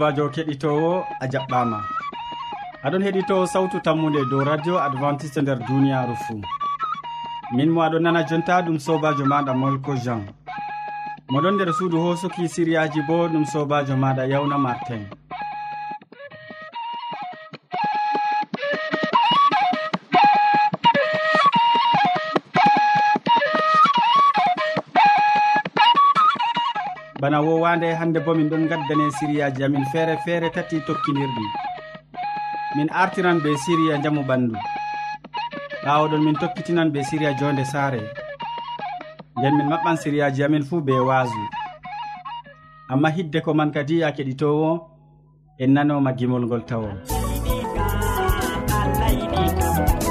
sobajo keɗitowo a jaɓɓama. Aɗon heɗito sawtu tammude dow radio adventiste e nder duniyaru fuu. Min mo aɗon nana jonta ɗum sobajo maɗa molko jean. Moɗon nder suudu hosuki siriyaji bo ɗum sobajo maɗa yawna martin. bana wowande hande bo min ɗon gaddane siriyaji amin feere feere tati tokkidirɗi min artiran be siriya jamu ɓandu. Ɓawoɗon min tokkitinan be siriya jonde saare. Nden min maɓɓan siriyaji amin fuu be waasu. Amma hidde ko man kadi ya keɗitowo en nanoma gimol ngol tawo. Allah yiɗi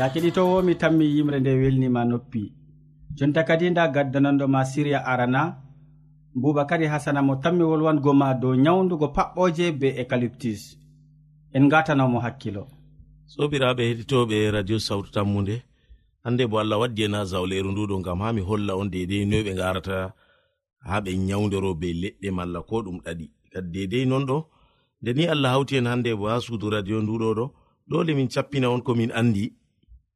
ya keɗitowo mi tammi yimre nde welnima noppi. Jonta kadi nda gaddananɗoma siriya arana boubacary hasana mo tammi wolwango ma dow nyawdugo paɓɓoje be ecalyptus en gatanomo hakkilo. Sobiraɓe heɗitoɓe radio sawtu tammude hande bo allah waddi en ha zawleru e nduɗo gam ha mi holla on dedei noy ɓe garata ha ɓe nyawdoro be leɗɗe malla ko ɗum ɗaɗi. Kadi dedei non ɗo nde ni allah hawti en hande bo ha suudu radio nduɗo ɗo dole min cappina on komin andi.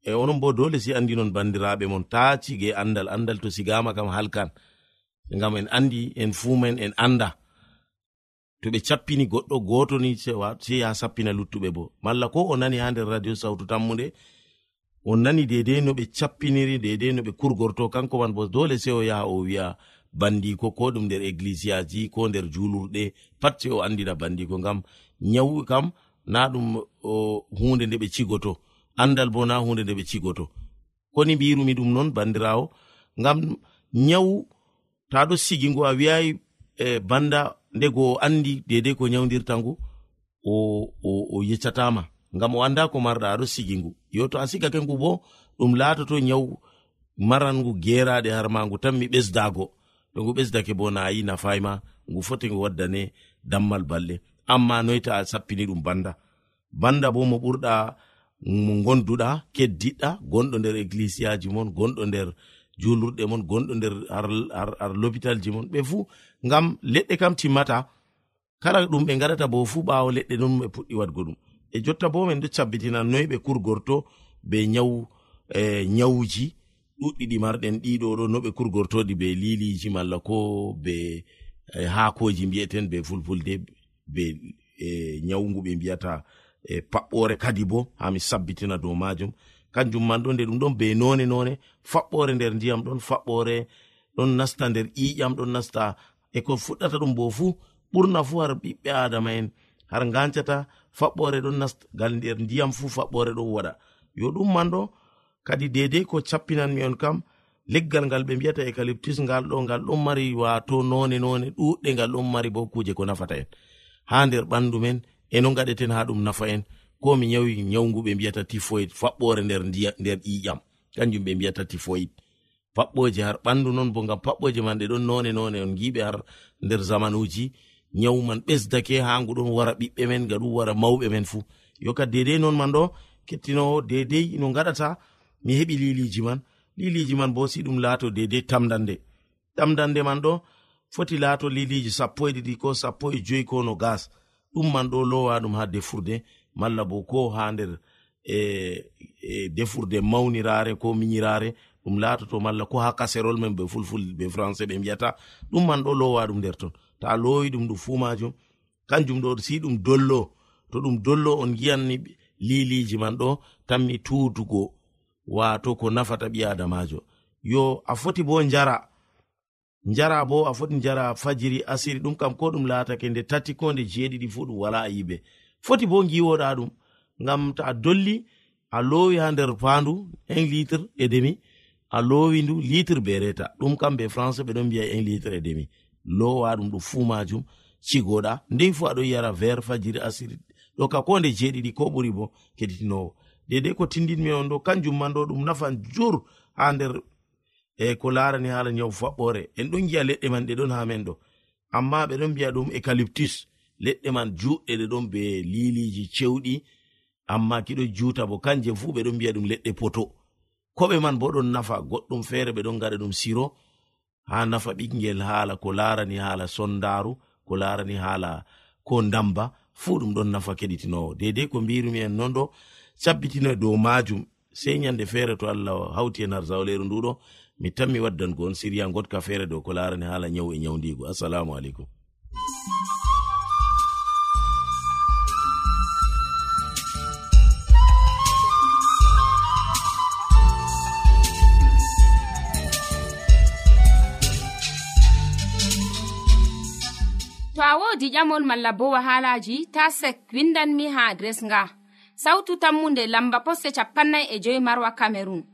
e onon bo dole si andi non bandiraɓe mon ta cige andal andal to sigama kam halkan. Ngam en andi en fumen en anda. To ɓe cappini goɗɗo goto ni sei ya sappina luttuɓe bo. Malla ko o nani ha nder radio sawtu tammude o nani dedei no ɓe cappiniri dedei no ɓe kurgorto. Kanko man bo dole sei o yaha o wi'a bandiko ko ɗum nder églisiaji ko nder julurɗe pat sei o andina bandiko ngam nyawu kam na ɗum hunde nde ɓe cigoto. andal bo na hunde nde ɓe cigoto. Koni mbirumi ɗum noon bandirawo ngam nyawu ta ɗo sigi ngu a wiyayi e banda ndego o andi dedei ko nyawdirta ngu o, o, o yeccatama ngam o anda ko marɗa aɗo sigi ngu. Yo to a sigake ngu bo ɗum latoto nyawu maran ngu geraɗe har ma ngu tan mi ɓesdago to ngu ɓesdake bo na ayi nafayma ngu foti ngu waddane dammal balle. Amma noyta a sappini ɗum banda banda bo mo ɓurɗa mo gonduɗa keddiɗɗa gonɗo nder églisiyaji mon gonɗo nder julurɗe mon gonɗo nder ar l'hôpital ji mon. Ɓe fuu ngam leɗɗe kam timmata kala ɗum ɓe gaɗata bo fuu ɓaawo leɗɗe ɗum ɓe puɗɗi waɗgo ɗum. E jotta bo min ɗo cabbitina noyi ɓe kurgorto be nyawu e nyawuji ɗuɗɗi ɗi marɗen ɗiɗo ɗo no ɓe kurgortoɗi be liliji malla ko be e haakoji mbiyeten be fulfulde be e ngu ɓe mbiyata e paɓɓore kadi bo ha mi sabbitina dow majum kanjum man ɗo nde ɗum ɗon be none none faɓɓore nder ndiyam ɗon faɓɓore ɗon nasta nder ƴiƴam ɗon nasta e ko fuɗɗata ɗum bo fuu ɓurna fuu har ɓiɓɓe adama en har gancata faɓɓore ɗon nasta ngal nder ndiyam fuu faɓɓore ɗon waɗa. Yo ɗum man ɗo kadi dedei ko cappinanmi on kam leggal ngal ɓe mbiyata ecalyptus ngal ɗo ngal ɗon mari wato none none ɗuɗɗe ngal ɗon mari bo kuje ko nafata en. Ha nder ɓandu men e no gaɗeten ha ɗum nafa en. Ko mi yawi nyawgu ɓe mbiyata tifoid faɓɓore nder ndiya nder ƴiƴam. Kanjum ɓe mbiyata tifoid faɓɓoje har ɓandu non bo ngam faɓɓoje man ɗe ɗon none none on. Giɓe har nder zamanuji nyawu man ɓesdake ha ngu ɗon wara ɓiɓɓe men ga ɗum wara mawɓe men fuu yoka dedei non man ɗo kettinowo dedei no gaɗata mi heɓi liliji man. Liliji man bo si ɗum laato dedei tamdande. Tamdande man ɗo foti laato liliji sappo e ɗiɗi ko sappo e joyi ko no gas. ɗum man ɗo lowa ɗum ha defurde malla bo ko ha nder e, e defurde mawnirare ko miñirare ɗum laatoto malla ko ha kaserol men be fulful ɓe français ɓe mbiyata ɗum man ɗo lowa ɗum nder ton. Ta lowi ɗum ɗum fuu majum kanjum ɗo si ɗum dollo to ɗum dollo on giyanni liliji man ɗo tanmi tutugo wato ko nafata ɓi adamajo. Yo a foti bo njara njara bo a foti njara fajiri asiri ɗum kam ko ɗum laatake nde tati ko nde jeeɗiɗi fu ɗum wala a yiɓe. Foti bo giwoɗa ɗum ngam to a dolli a lowi ha nder pandu un litre e demi a lowi ndu litre be reta ɗum kam be français ɓeɗon mbiya un litre e demi. Lowa ɗum ɗo fu majum cigoɗa. Ndey fu aɗon yara vert fajiri asiri. Ɗo ka ko nde jeeɗiɗi ko ɓuri bo keɗitinowo dedei ko tindinmi on ɗo kanjum man ɗo ɗum nafan jur ha nder e ko larani hala nyawu faɓɓore en ɗon giya leɗɗe man ɗe ɗon ha men ɗo. Amma ɓe ɗon mbiya ɗum ecalyptus leɗɗe man juɗɗe ɗe ɗon be liliji cewɗi. Amma kiɗo juta bo kanje fu ɓe ɗon mbiya ɗum leɗɗe poto. Koɓe man bo ɗon nafa goɗɗum feere ɓe ɗon gaɗa ɗum siro. Ha nafa ɓingel haala ko larani haala sondaru ko larani haala ko ndamba. Fuu ɗum ɗon nafa keɗitinowo dedei ko mbirumi en non ɗo sabbitino dow majum. Sei nyande feere to allah hawti hen har zawleru nduɗo mi tanmi waddango on siriya gotka feere dow ko larani haala nyawu e nyawdigo assalamu aleykum. To a wodi ƴamol malla bo wahalaji ta sek windanmi ha adres nga. Sautu tammunde lamba poste capannay e joyi marwa camerun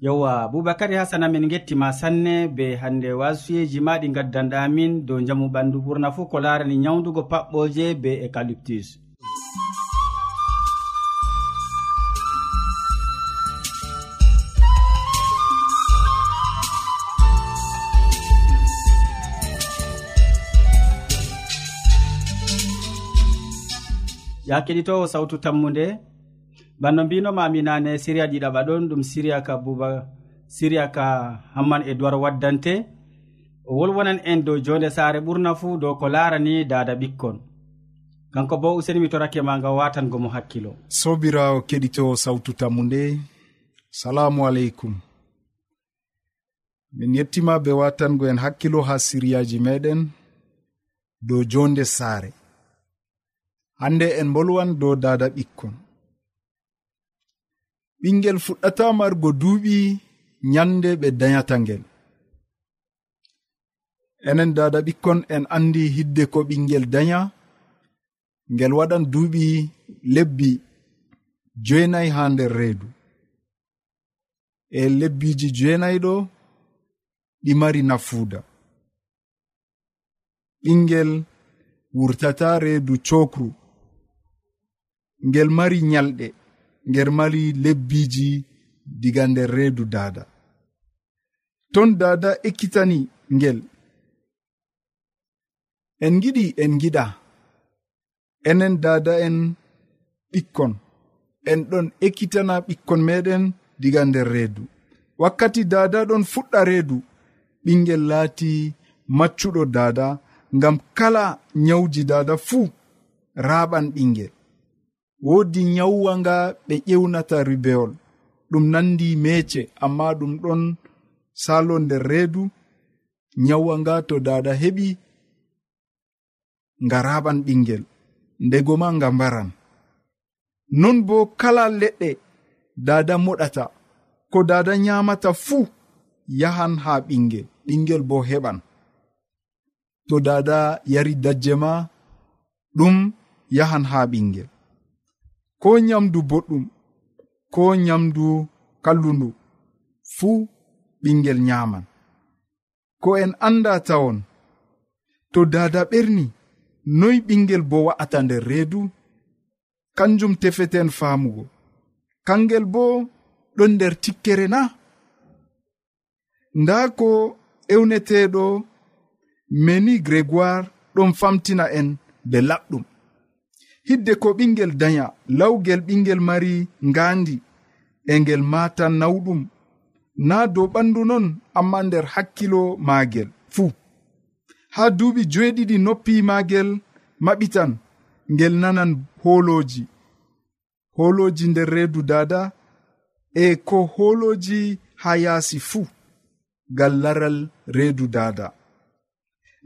yewwa boubacary hasana min gettima sanne be hande wasuyeji ma ɗi gaddanɗamin dow jamu ɓandu ɓurna fuu ko larani nyawdugo paɓɓoje be écalyptus ya keɗitowo sawtu tammude banno mbinomami nane siriya ɗiɗaɓa ɗon ɗum siriya ka buba siriya ka hamman e duwar waddante. O wolwonan en dow jonde saare ɓurna fuu dow ko larani dada ɓikkon. Kanko bo useni mi torake ma nga watangomo hakkilo. Sobirawo keɗito sawtu tammu nde salamu aleykum. Min yettima be watango en hakkilo ha siriyaji meɗen dow jonde saare. Hande en bolwan dow dada ɓikkon. ɓingel fuɗɗata margo duuɓi nyande ɓe dayata ngel. Enen dada ɓikkon en andi hidde ko ɓingel daya. Ngel waɗan duuɓi lebbi joenayi ha nder reedu. E lebbiji joenayi ɗo ɗi mari nafuuda. Ɓingel wurtata reedu cokru. Ngel mari nyalɗe nger mari lebbiji diga nder reedu dada ton dada ekkitani ngel. En giɗi en giɗa enen dada en ɓikkon. En ɗon ekkitana ɓikkon meɗen diga nder reedu. Wakkati dada ɗon fuɗɗa reedu ɓingel laati maccuɗo dada ngam kala nyawji dada fuu raaɓan ɓingel woodi nyawwa nga ɓe ƴewnata ribewol ɗum nandi meece amma ɗum ɗon salo nder reedu. Nyawwa nga to dada heɓi nga raɓan ɓingel ndego ma nga mbaran. Non bo kala leɗɗe dada moɗata ko dada nyamata fuu yahan ha ɓingel ɓingel bo heɓan. To dada yari dajje ma ɗum yahan ha ɓingel ko nyamdu boɗɗum ko nyamdu kallundu fuu ɓingel nyaman. Ko en anda tawon to dada ɓerni noy ɓingel bo wa'ata nder reedu kanjum tefeten faamugo. Kangel bo ɗon nder tikkere na? Nda ko ewneteɗo meni grégoire ɗon famtina en be laɓɗum. hidde ko ɓingel daya lawgel ɓingel mari ngandi e ngel mata nawɗum. Na dow ɓandu non amma nder hakkilo maagel. Fuu. Ha duuɓi joeɗiɗi noppi maagel maɓitan ngel nanan holoji holoji nder reedu dada e ko holoji ha yaasi fuu ngal laral reedu dada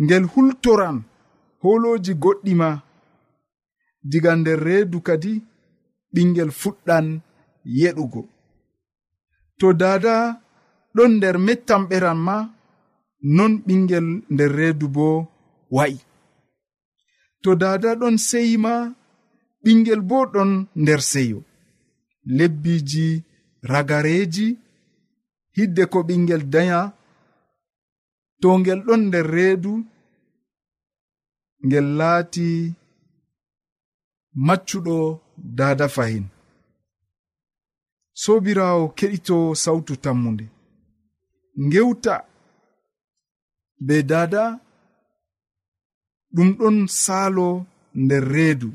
ngel hultoran holoji goɗɗi ma diga nder reedu kadi ɓingel fuɗɗan yeɗugo. To dada ɗon nder mettan ɓeran ma non ɓingel nder reedu bo wa'i. To dada ɗon seyi ma ɓingel bo ɗon nder seyo. Lebbiji ragareji hidde ko ɓingel daya to ngel ɗon nder reedu ngel laati maccuɗo dada fahin. Sobirawo keɗito sautu tammunde. Ngewta be dada ɗum ɗon saalo nder reedu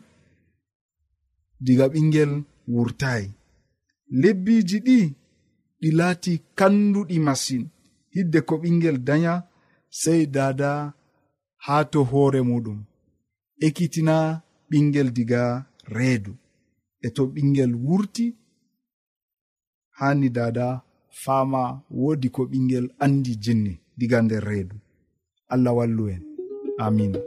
diga ɓingel wurtayi lebbiji ɗi ɗi laati kanduɗi masin. Hidde ko ɓingel danya sei dada haa to hoore muɗum. Ekkitina ɓingel diga reedu. E to ɓingel wurti hani dada fama woodi ko ɓingel andi jinni diga nder reedu. Allah wallu en. Amina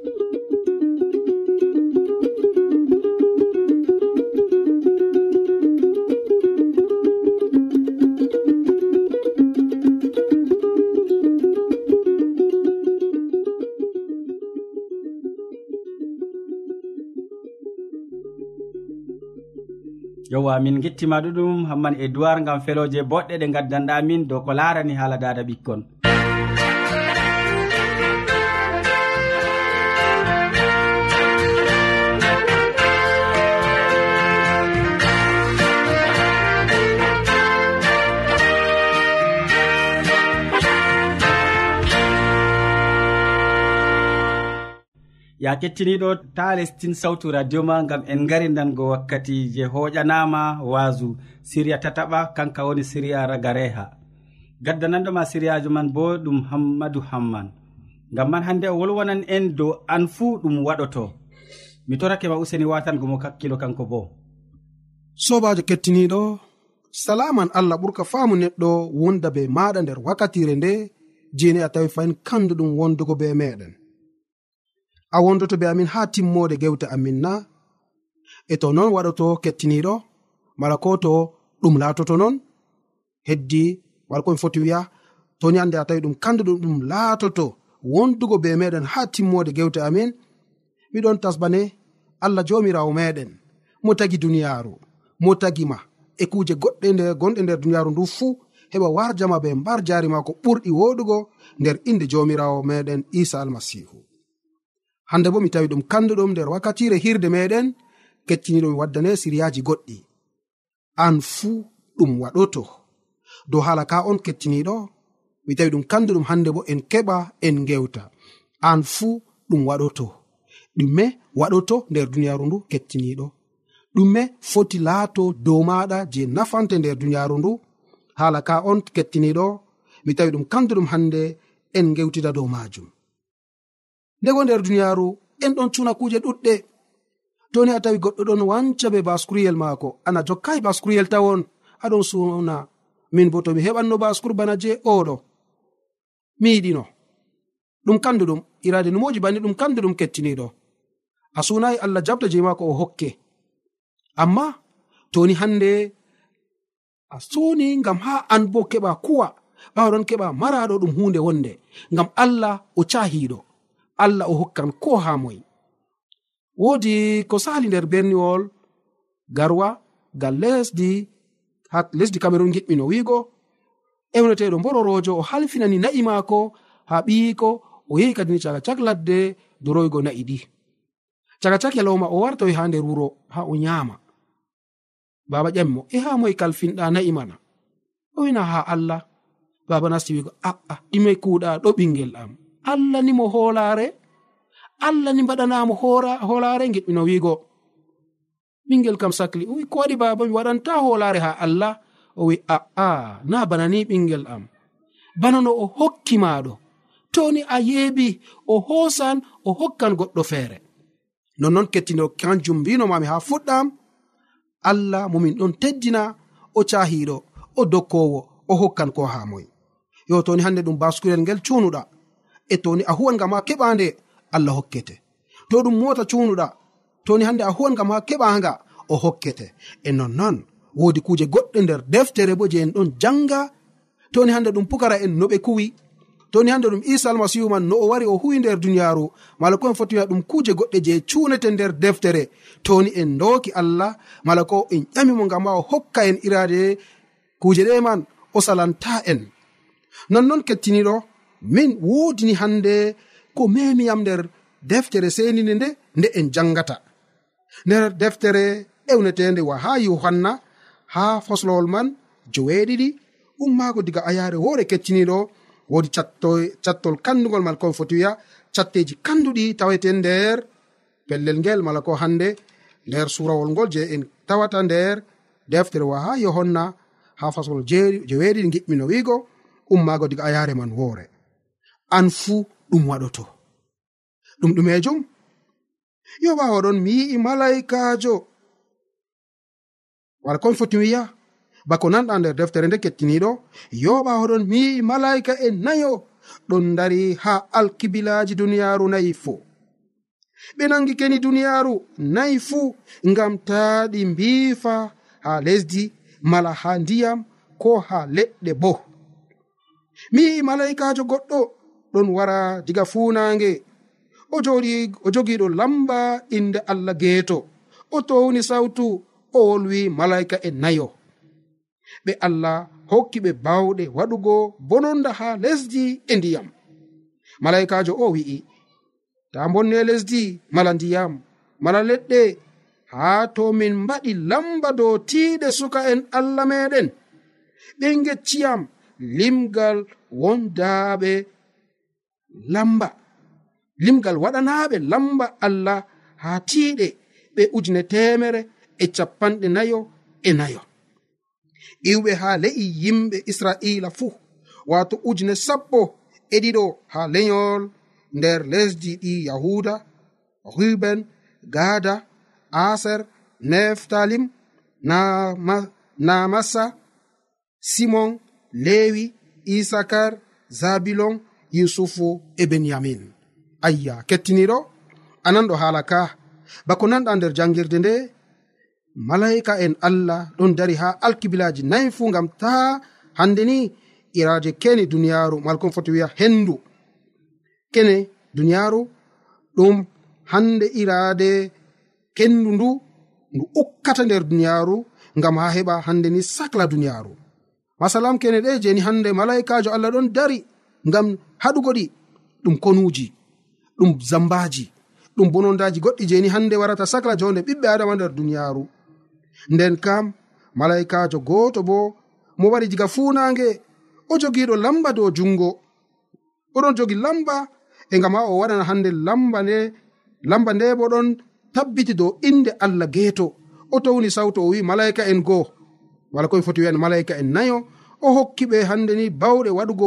yowa min gettima ɗuɗum hamman e duwar gam feloje boɗɗe ɗe gaddanɗamin dow ko larani haala dada ɓikkon. ya kettiniɗo ta lestin sawtu radio ma gam en garidango wakkati je hoƴanama wasu siriya tataɓa kanka woni siriya ragareha. Gaddananɗoma siriyajo man bo ɗum hammadou hamman. Gam man hande o wolwonan en dow an fuu ɗum waɗoto. Mi torake ma useni watangomo kakkilo kanko bo. Sobajo kettiniɗo salaman allah ɓurka faamu neɗɗo wonda be maɗa nder wakkatire nde jeni a tawi fayin kanduɗum wondugo be meɗen. a wondoto be amin ha timmode gewte amin na. E to non waɗoto kettiniɗo mala ko to ɗum laatoto non heddi wala komi foti wiya toni hande a tawi ɗum kanduɗum ɗum laatoto wondugo be meɗen ha timmode gewte amin miɗon tasbane allah jomirawo meɗen. Mo tagi duniyaru mo tagima e kuje goɗɗe nde gonɗe nder duniyaru ndu fuu heɓa warjama be mbar jari ma ko ɓurɗi woɗugo nder inde jomirawo meɗen isa almasihu. hande bo mi tawi ɗum kanduɗum nder wakkatire hirde meɗen kettiniɗo mi waddane siriyaji goɗɗi. An fuu ɗum waɗoto. Dow hala ka on kettiniɗo mi tawi ɗum kanduɗum hande bo en keɓa en gewta an fuu ɗum waɗoto. Ɗume waɗoto nder duniyaru ndu kettiniɗo ɗume foti laato dow maɗa je nafante nder duniyaru ndu. Hala ka on kettiniɗo mi tawi ɗum kanduɗum hande en gewtida dow majum. ndego nder duniyaaru en ɗon cuna kuuje ɗuɗɗe. Toni a tawi goɗɗo ɗon wanca be baskuriyel maako. Ana jokkai e baskuriyel tawon aɗon suna min bo tomi heɓanno baskur bana je oɗo mi yiɗino. Ɗum kanduɗum irade numoji banni ɗum kanduɗum kettiniɗo a sunayi allah jabta je maako o hokke. Amma toni hande a suni ngam ha an bo keɓa kuwa ɓawaɗon keɓa maraɗo ɗum hunde wonde. Ngam allah o cahiɗo allah o hokkan ko ha moye. Woodi ko sali nder berniwol garwa gal lesdi ha lesdi cameron giɓɓino wiigo ewneteɗo mbororojo o halfinani na'i maako ha ɓiyiko o yehi kadini caga cak ladde doroygo na'i ɗi. Caga cak yalowma o wartoy ha nder wuro ha o nyama baba ƴamimo e ha moye kalfinɗa na'i mana? O wina ha allah. Baba nasti wiigo a'a ɗime kuuɗa ɗo ɓingel am. allah ni mo hoolaare allah ni mbaɗanamo hoolaare giɗmino wiigo. Ɓingel kam sakli o wi ko waɗi baba mi waɗanta hoolaare ha allah? O wi a'a na bana ni ɓingel am. Bana no o hokki maɗo toni a yeebi o hoosan o hokkan goɗɗo feere. Nonnon kettino kanjum mbinomami ha fuɗɗam allah momin ɗon teddina o cahiɗo o dokkowo o hokkan ko ha moy. Yo toni hande ɗum baskurel ngel cunuɗa e toni a huwan gam ha keɓande allah hokkete. To ɗum mota cunuɗa toni hande a huwan gam ha keɓanga o hokkete. E nonnon wodi kuje goɗɗe nder deftere bo je en ɗon janga toni hande ɗum pukara en no ɓe kuwi. Toni hande ɗum isa almasihu man no o wari o huwi nder duniyaru mala ko en fottiwia ɗum kuje goɗɗe je cunete nder deftere. Toni en doki allah mala ko en ƴamimo ngam ma o hokka en irade kuje ɗe man o salanta en. Nonnon kettiniɗo min wodini hande ko memiyam nder deftere seninde nde nde en jangata. Nder deftere ewnetende wa ha yohanna ha foslowol man joweeɗiɗi ummaago diga ayaare woore kecciniɗo woodi cattol kandugol mala kon foti wiya catteji kanduɗi taweten nder pellel ngel mala ko hande nder surawol ngol je en tawata nder deftere wa ha yohanna ha faslol jeweeɗiɗi giɓmino wiigo ummaago diga ayaare man woore. an fuu ɗum waɗoto. Ɗum ɗumejum? Yo ɓawa ɗon mi yi'i malaikajo wala kon foti wiya bako nanɗa nder deftere nde kettiniɗo yo ɓawa ɗon mi yi'i malaika e nayo ɗon dari ha alkibilaji duniyaru nayi fo ɓe nangi keni duniyaru nayi fuu ngam ta ɗi mbiifa ha lesdi mala ha ndiyam ko ha leɗɗe bo. Mi yi'i malaikajo goɗɗo ɗon wara diga funange o joɗi o jogiɗo lamba inde allah geeto. O towni sawtu o wolwi malaika e nayo. Ɓe allah hokki ɓe bawɗe waɗugo bononda ha lesdi e ndiyam. Malaikajo o wi'i ta bonne lesdi mala ndiyam mala leɗɗe haa to min mbaɗi lamba dow tiiɗe suka en allah meɗen ɓe gecciyam limgal wondaaɓe lamba. Limgal waɗanaɓe lamba allah ha tiiɗe. Ɓe ujune temere e capanɗe nayo e nayo. Iwɓe ha le'i yimɓe israila fuu wato ujune sappo e ɗiɗo ha leyol nder lesdi ɗi yahuda ruben gada aser neftalim namasa simon lewi isakar zabilon yusufu e benyamin ayya kettiniɗo ananɗo haala ka. Bako nanɗa nder jangirde nde malaika en allah ɗon dari ha alkibilaji nayi fu gam ta hande ni iraje keni duniyaru malkon foti wiya hendu kene duniyaru ɗum hande irade kendu ndu ndu ukkata nder duniyaru ngam ha heɓa hande ni sacla duniyaru masalam kene ɗe jeni hande malaikajo allah ɗon dari. ngam haɗugo ɗi ɗum konuji ɗum zambaji ɗum bonondaji goɗɗi jeni hande warata sacla jonde ɓiɓɓe adama nder duniyaru nden kam malaikajo goto bo mo wari diga funange o jogiɗo lamba dow jungo oɗon jogi lamba e ngam ha o waɗana hande lamba nde lamba nde bo ɗon tabbiti dow inde allah geeto. O towni sawto o wi malaika en goo wala koye foti wiyan malaika en nayo o hokki ɓe hande ni bawɗe waɗugo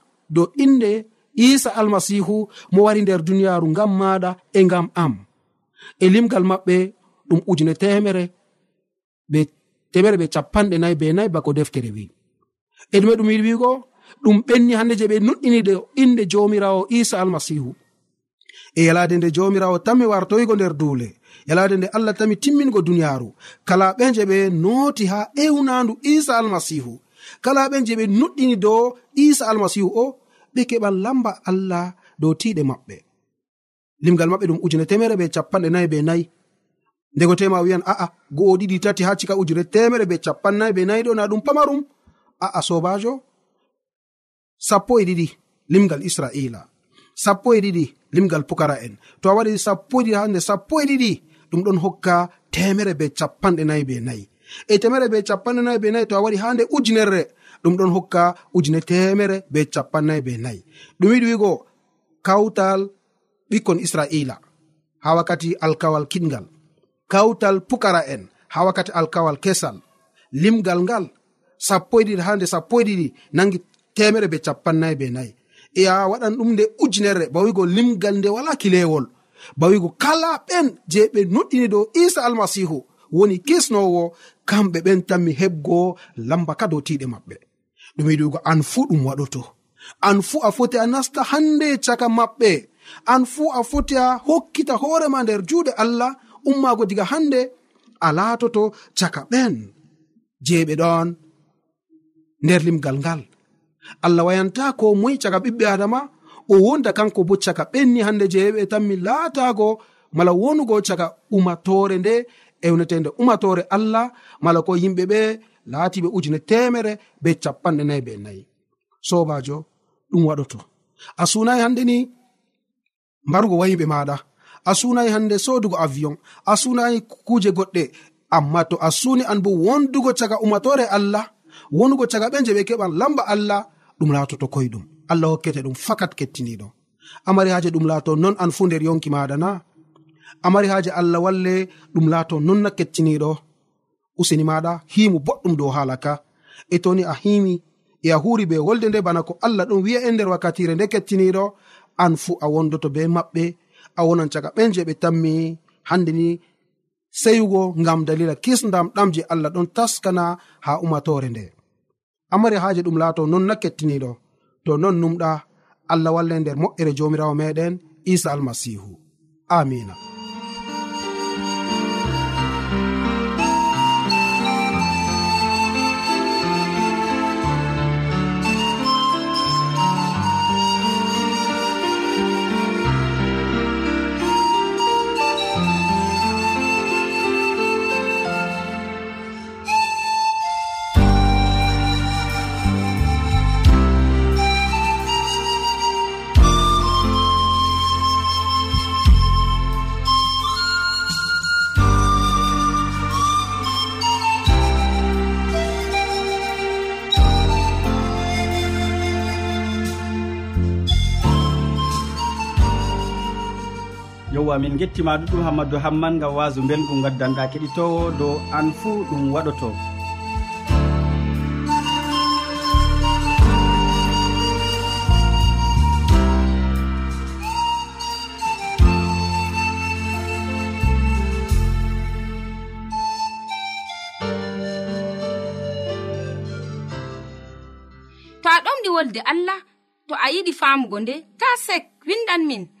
dow inde isa almasihu mo wari nder duniyaaru ngam maaɗa e ngam am. E limgal maɓɓe ɗum ujune temere be temere ɓe capanɗe nayi be nayi bako deftere wi. E ɗume ɗum yiɗi wigo ɗum ɓenni hande je ɓe nuɗɗinide inde jomirawo isa almasihu e yalade nde jomirawo tami wartoyigo nder duule yalade nde allah tami timmingo duniyaaru kala ɓen je ɓe nooti ha ewnandu isa almasihu kala ɓen je ɓe nuɗɗini dow isa almasihu o ɓe keɓan lamba allah dow tiɗe maɓɓe. Limgal maɓɓe ɗum ujune temere be capanɗe nayi be nayi. Ndego tema wiyan a'a go'o ɗiɗi tati ha cika ujune temere be capannayi be nayi ɗo na ɗum pamarum. A'a sobajo sappo e ɗiɗi limgal israila. Sappo e ɗiɗi limgal pukara en to a waɗi sappo e ɗiɗi hande sappo e ɗiɗi ɗum ɗon hokka temere be capanɗe nayi be nayi. E temere be capanɗe nayi be nayi to a waɗi hande ujunerre ɗum ɗon hokka ujune temere be capannay be nayi ɗum yiɗi wigo kawtal ɓikkon israila ha wakkati alkawal kiɗgal kawtal pukara en ha wakkati alkawal kesal. Limgal ngal sappo e ɗiɗi ha nde sappo e ɗiɗi nangi temere be capannay be nayi e a waɗan ɗum nde ujunerre bawigo limgal nde wala kilewol. Bawigo kala ɓen je ɓe noɗɗini dow isa almasihu woni kisnowo kamɓe ɓen tanmi heɓgo lamba ka dow tiɗe maɓɓe. ɗum yiɗugo an fuu ɗum waɗoto. An fuu a foti a nasta hande e caka maɓɓe. An fuu a foti a hokkita hoorema nder juuɗe allah ummaago diga hande a laatoto caka ɓen. Je ɓe ɗon nder limgal ngal. Allah wayanta ko moyi caka ɓiɓɓe adama o wonda kanko bo caka ɓenni hande jeeɓe e tan mi laatago mala wonugo caka umatore nde ewnetende umatore allah mala ko yimɓe ɓe laatiɓe ujune temere be capanɗe nayi be nayi. Sobajo ɗum waɗoto. A sunayi hande ni mbarugo wayiɓe maɗa a sunayi hande sodugo avion. A sunayi kuje goɗɗe. Amma to a suni an bo wondugo caga umatore allah wonugo caga ɓe je ɓe keɓan lamba allah ɗum latoto koyɗum. Allah hokkete ɗum fakat kettiniɗo. Amari haje ɗum laato non an fu nder yonki maɗa na amari haje allah walle ɗum laato nonna kettiniɗo? useni maɗa himu boɗɗum dow hala ka. E toni a himi e a huri be wolde nde bana ko allah ɗum wi'a e nder wakkatire nde kettiniɗo an fu a wondoto be maɓɓe a wonan caga ɓen je ɓe tammi. Hande ni seyugo ngam dalila kisdam ɗam je allah ɗon taskana ha umatore nde. Amari haje ɗum laato non na kettiniɗo to non numɗa allah walla nder moƴƴere jomirawo meɗen isa almasihu. Amina. yowa min gettima ɗuɗum hammadou hamman gam wasu belgu gaddanɗa keɗitowo dow an fuu ɗum waɗoto. To a ɗomɗi wolde allah to a yiɗi famugo nde ta sek windan min.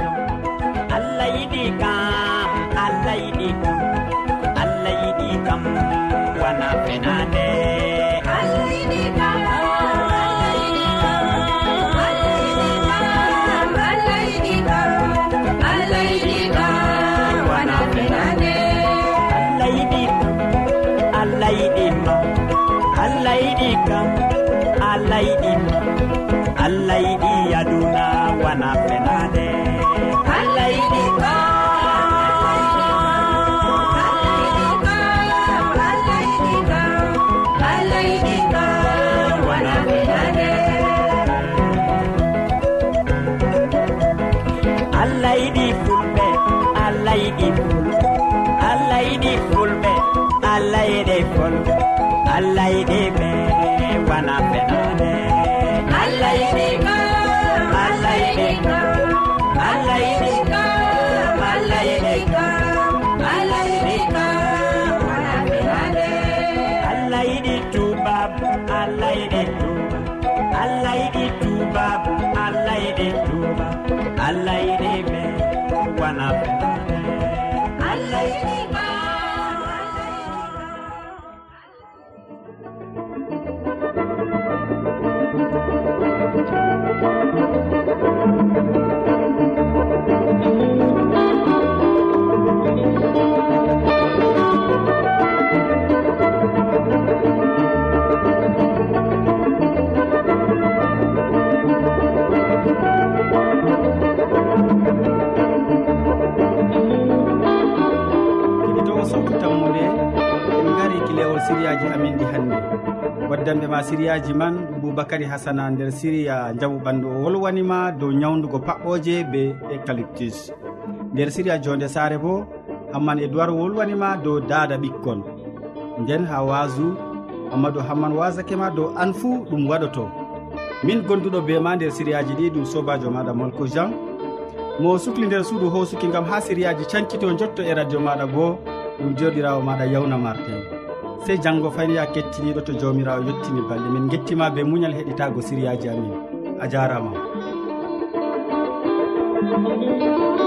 ma siriyaji man ɗum boubacary hasana nder siriya jaɓu ɓandu o wolwanima dow ñawdugo paɓɓoje be écalyptus nder siriya jonde saare bo hamman e duwar wolwanima dow daada ɓikkon. Nden ha wasu amadou hamman wasakema dow an fuu ɗum waɗoto. Min gonduɗo be ma nder siriyaji ɗi ɗum sobajo maɗa molko jean. Mo sukli nder suudu hosuki gam ha siriyaji cankito jotto e radio maɗa bo ɗum joɗirawo maɗa yawna martin. sey janngo fayni ya kettiniiɗo to jawmirawo yettini balɗe min gettima be muñal heɗitago siriyaji amin a jarama Thank you.